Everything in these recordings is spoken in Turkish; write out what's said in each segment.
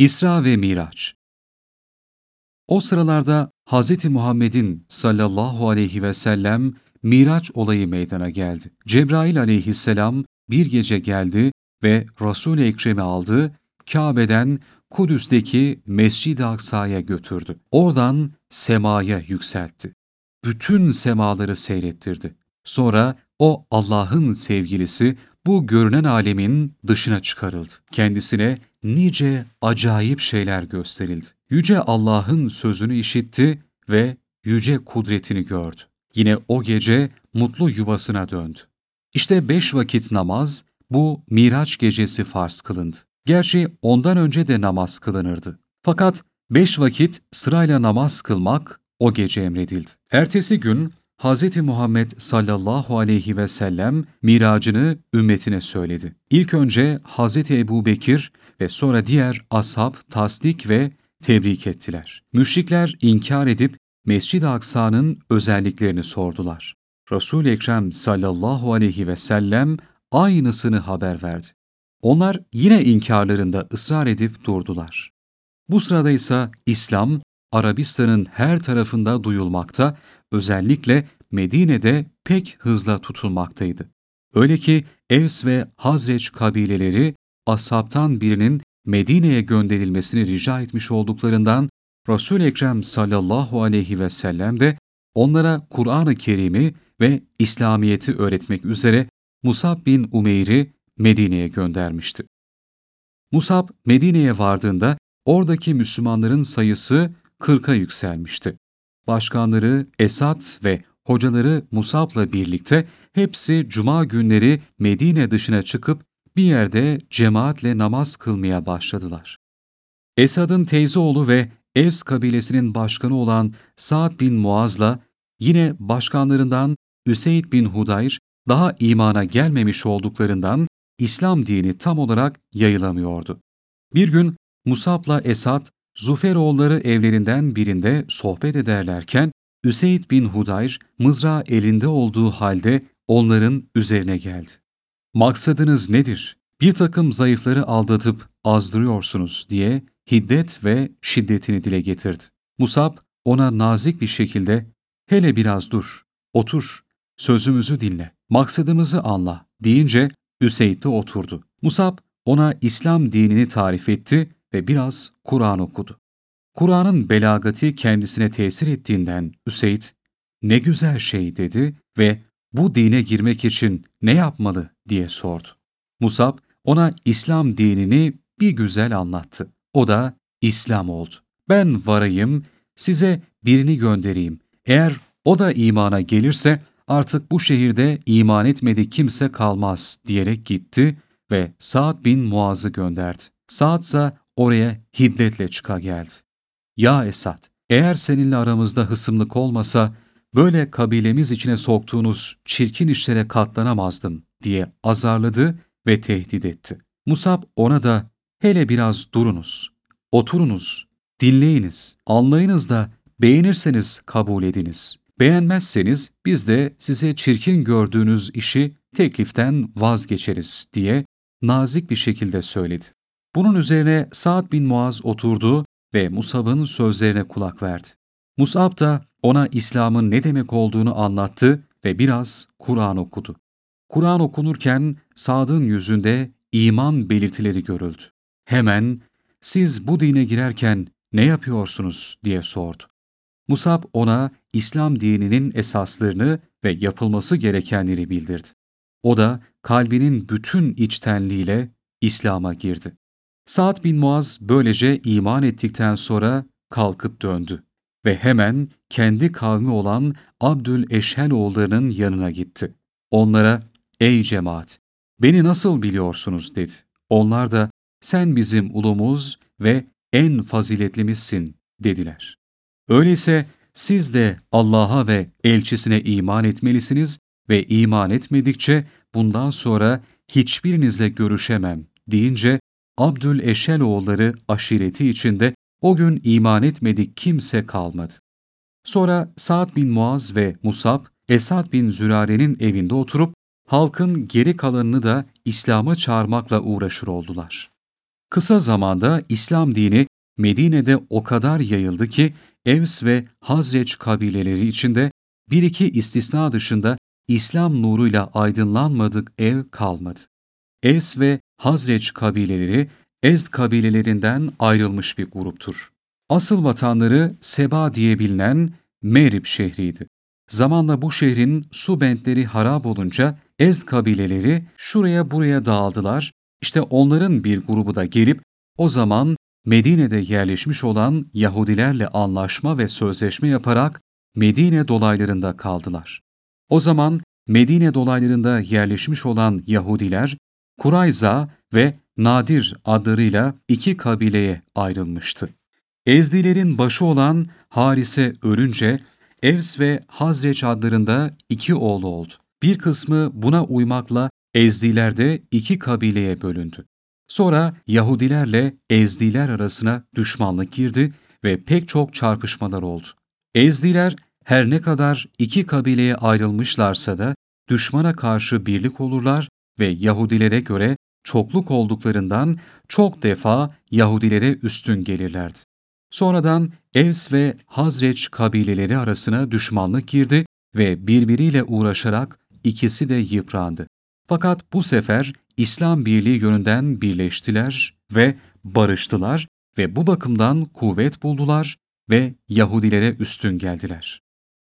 İsra ve Miraç O sıralarda Hz. Muhammed'in sallallahu aleyhi ve sellem Miraç olayı meydana geldi. Cebrail aleyhisselam bir gece geldi ve Resul-i Ekrem'i aldı, Kabe'den Kudüs'teki Mescid-i Aksa'ya götürdü. Oradan semaya yükseltti. Bütün semaları seyrettirdi. Sonra o Allah'ın sevgilisi bu görünen alemin dışına çıkarıldı. Kendisine nice acayip şeyler gösterildi. Yüce Allah'ın sözünü işitti ve yüce kudretini gördü. Yine o gece mutlu yuvasına döndü. İşte beş vakit namaz bu Miraç gecesi farz kılındı. Gerçi ondan önce de namaz kılınırdı. Fakat beş vakit sırayla namaz kılmak o gece emredildi. Ertesi gün Hz. Muhammed sallallahu aleyhi ve sellem miracını ümmetine söyledi. İlk önce Hz. Ebu Bekir ve sonra diğer ashab tasdik ve tebrik ettiler. Müşrikler inkar edip Mescid-i Aksa'nın özelliklerini sordular. Resul-i Ekrem sallallahu aleyhi ve sellem aynısını haber verdi. Onlar yine inkarlarında ısrar edip durdular. Bu sırada ise İslam, Arabistan'ın her tarafında duyulmakta, özellikle Medine'de pek hızla tutulmaktaydı. Öyle ki Evs ve Hazreç kabileleri ashabtan birinin Medine'ye gönderilmesini rica etmiş olduklarından Resul-i Ekrem sallallahu aleyhi ve sellem de onlara Kur'an-ı Kerim'i ve İslamiyet'i öğretmek üzere Musab bin Umeyr'i Medine'ye göndermişti. Musab Medine'ye vardığında oradaki Müslümanların sayısı 40'a yükselmişti. Başkanları Esad ve hocaları Musab'la birlikte hepsi cuma günleri Medine dışına çıkıp bir yerde cemaatle namaz kılmaya başladılar. Esad'ın teyze oğlu ve Evs kabilesinin başkanı olan Sa'd bin Muaz'la yine başkanlarından Üseyd bin Hudayr daha imana gelmemiş olduklarından İslam dini tam olarak yayılamıyordu. Bir gün Musab'la Esad, Zuferoğulları evlerinden birinde sohbet ederlerken Üseyd bin Hudayr mızrağı elinde olduğu halde onların üzerine geldi. Maksadınız nedir? Bir takım zayıfları aldatıp azdırıyorsunuz diye hiddet ve şiddetini dile getirdi. Musab ona nazik bir şekilde hele biraz dur, otur, sözümüzü dinle, maksadımızı anla deyince Üseyd de oturdu. Musab ona İslam dinini tarif etti ve biraz Kur'an okudu. Kur'an'ın belagati kendisine tesir ettiğinden Üseyd, ne güzel şey dedi ve bu dine girmek için ne yapmalı diye sordu. Musab ona İslam dinini bir güzel anlattı. O da İslam oldu. Ben varayım, size birini göndereyim. Eğer o da imana gelirse artık bu şehirde iman etmedi kimse kalmaz diyerek gitti ve Sa'd bin Muaz'ı gönderdi. Sa'd ise oraya hiddetle çıka geldi. Ya Esad, eğer seninle aramızda hısımlık olmasa böyle kabilemiz içine soktuğunuz çirkin işlere katlanamazdım diye azarladı ve tehdit etti. Musab ona da hele biraz durunuz, oturunuz, dinleyiniz, anlayınız da beğenirseniz kabul ediniz. Beğenmezseniz biz de size çirkin gördüğünüz işi tekliften vazgeçeriz diye nazik bir şekilde söyledi. Bunun üzerine Sa'd bin Muaz oturdu ve Musab'ın sözlerine kulak verdi. Musab da ona İslam'ın ne demek olduğunu anlattı ve biraz Kur'an okudu. Kur'an okunurken Sa'd'ın yüzünde iman belirtileri görüldü. Hemen siz bu dine girerken ne yapıyorsunuz diye sordu. Musab ona İslam dininin esaslarını ve yapılması gerekenleri bildirdi. O da kalbinin bütün içtenliğiyle İslam'a girdi. Sa'd bin Muaz böylece iman ettikten sonra kalkıp döndü ve hemen kendi kavmi olan Abdül Eşhel oğullarının yanına gitti. Onlara, ''Ey cemaat, beni nasıl biliyorsunuz?'' dedi. Onlar da, ''Sen bizim ulumuz ve en faziletlimizsin.'' dediler. Öyleyse siz de Allah'a ve elçisine iman etmelisiniz ve iman etmedikçe bundan sonra hiçbirinizle görüşemem deyince Abdül Eşel oğulları aşireti içinde o gün iman etmedik kimse kalmadı. Sonra Sa'd bin Muaz ve Musab, Esad bin Zürare'nin evinde oturup halkın geri kalanını da İslam'a çağırmakla uğraşır oldular. Kısa zamanda İslam dini Medine'de o kadar yayıldı ki Evs ve Hazreç kabileleri içinde bir iki istisna dışında İslam nuruyla aydınlanmadık ev kalmadı. Evs ve Hazreç kabileleri Ezd kabilelerinden ayrılmış bir gruptur. Asıl vatanları Seba diye bilinen Merib şehriydi. Zamanla bu şehrin su bentleri harap olunca Ezd kabileleri şuraya buraya dağıldılar. İşte onların bir grubu da gelip o zaman Medine'de yerleşmiş olan Yahudilerle anlaşma ve sözleşme yaparak Medine dolaylarında kaldılar. O zaman Medine dolaylarında yerleşmiş olan Yahudiler, Kurayza ve Nadir adlarıyla iki kabileye ayrılmıştı. Ezdilerin başı olan Harise ölünce Evs ve Hazreç adlarında iki oğlu oldu. Bir kısmı buna uymakla Ezdiler de iki kabileye bölündü. Sonra Yahudilerle Ezdiler arasına düşmanlık girdi ve pek çok çarpışmalar oldu. Ezdiler her ne kadar iki kabileye ayrılmışlarsa da düşmana karşı birlik olurlar ve Yahudilere göre çokluk olduklarından çok defa Yahudilere üstün gelirlerdi. Sonradan Evs ve Hazreç kabileleri arasına düşmanlık girdi ve birbiriyle uğraşarak ikisi de yıprandı. Fakat bu sefer İslam birliği yönünden birleştiler ve barıştılar ve bu bakımdan kuvvet buldular ve Yahudilere üstün geldiler.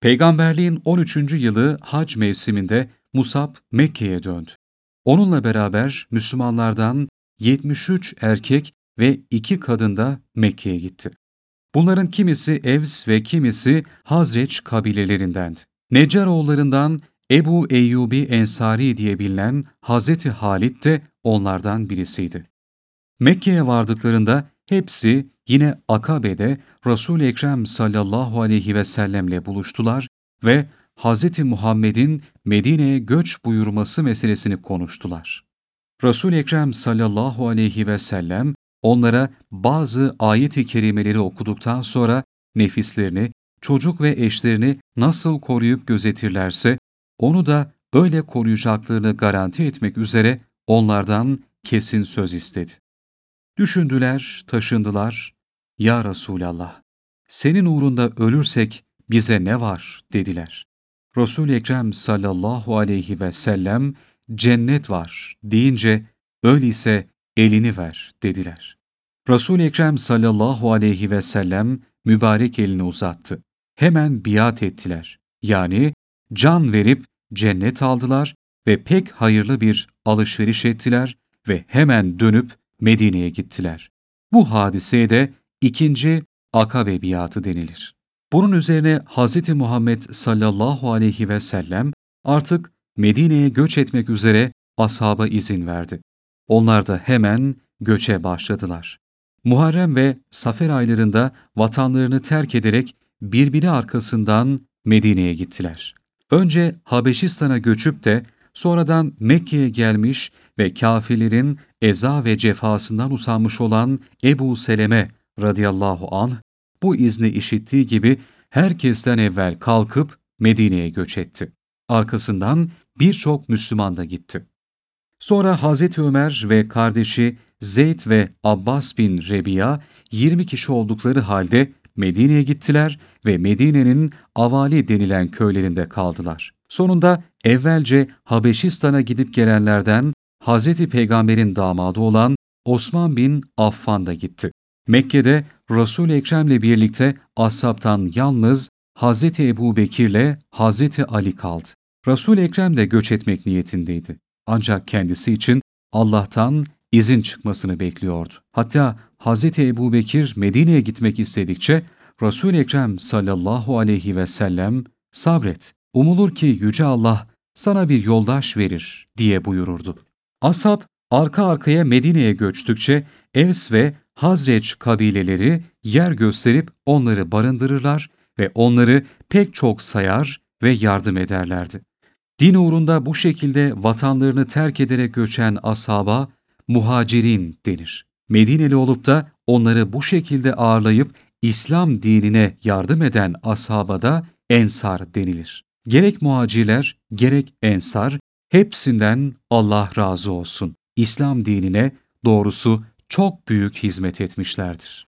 Peygamberliğin 13. yılı hac mevsiminde Musab Mekke'ye döndü. Onunla beraber Müslümanlardan 73 erkek ve 2 kadın da Mekke'ye gitti. Bunların kimisi Evs ve kimisi Hazreç kabilelerindendi. Neccaroğullarından Ebu Eyyubi Ensari diye bilinen Hazreti Halit de onlardan birisiydi. Mekke'ye vardıklarında hepsi yine Akabe'de Resul-i Ekrem sallallahu aleyhi ve sellemle buluştular ve Hz. Muhammed'in Medine'ye göç buyurması meselesini konuştular. Resul-i Ekrem sallallahu aleyhi ve sellem onlara bazı ayet-i kerimeleri okuduktan sonra nefislerini, çocuk ve eşlerini nasıl koruyup gözetirlerse onu da öyle koruyacaklarını garanti etmek üzere onlardan kesin söz istedi. Düşündüler, taşındılar. Ya Resulallah, senin uğrunda ölürsek bize ne var dediler. Resul Ekrem sallallahu aleyhi ve sellem cennet var deyince öyleyse elini ver dediler. resul Ekrem sallallahu aleyhi ve sellem mübarek elini uzattı. Hemen biat ettiler. Yani can verip cennet aldılar ve pek hayırlı bir alışveriş ettiler ve hemen dönüp Medine'ye gittiler. Bu hadiseye de ikinci Akabe biatı denilir. Bunun üzerine Hz. Muhammed sallallahu aleyhi ve sellem artık Medine'ye göç etmek üzere ashaba izin verdi. Onlar da hemen göçe başladılar. Muharrem ve Safer aylarında vatanlarını terk ederek birbiri arkasından Medine'ye gittiler. Önce Habeşistan'a göçüp de sonradan Mekke'ye gelmiş ve kafirlerin eza ve cefasından usanmış olan Ebu Seleme radıyallahu anh bu izni işittiği gibi herkesten evvel kalkıp Medine'ye göç etti. Arkasından birçok Müslüman da gitti. Sonra Hazreti Ömer ve kardeşi Zeyd ve Abbas bin Rebiya 20 kişi oldukları halde Medine'ye gittiler ve Medine'nin Avali denilen köylerinde kaldılar. Sonunda evvelce Habeşistan'a gidip gelenlerden Hz. Peygamber'in damadı olan Osman bin Affan da gitti. Mekke'de Resul-i Ekrem'le birlikte ashabtan yalnız Hz. Ebu Bekir'le Hz. Ali kaldı. Resul-i Ekrem de göç etmek niyetindeydi. Ancak kendisi için Allah'tan izin çıkmasını bekliyordu. Hatta Hz. Ebu Bekir Medine'ye gitmek istedikçe Resul-i Ekrem sallallahu aleyhi ve sellem sabret, umulur ki Yüce Allah sana bir yoldaş verir diye buyururdu. Ashab arka arkaya Medine'ye göçtükçe Evs ve Hazreç kabileleri yer gösterip onları barındırırlar ve onları pek çok sayar ve yardım ederlerdi. Din uğrunda bu şekilde vatanlarını terk ederek göçen ashaba muhacirin denir. Medineli olup da onları bu şekilde ağırlayıp İslam dinine yardım eden ashaba da ensar denilir. Gerek muhacirler, gerek ensar hepsinden Allah razı olsun. İslam dinine doğrusu çok büyük hizmet etmişlerdir.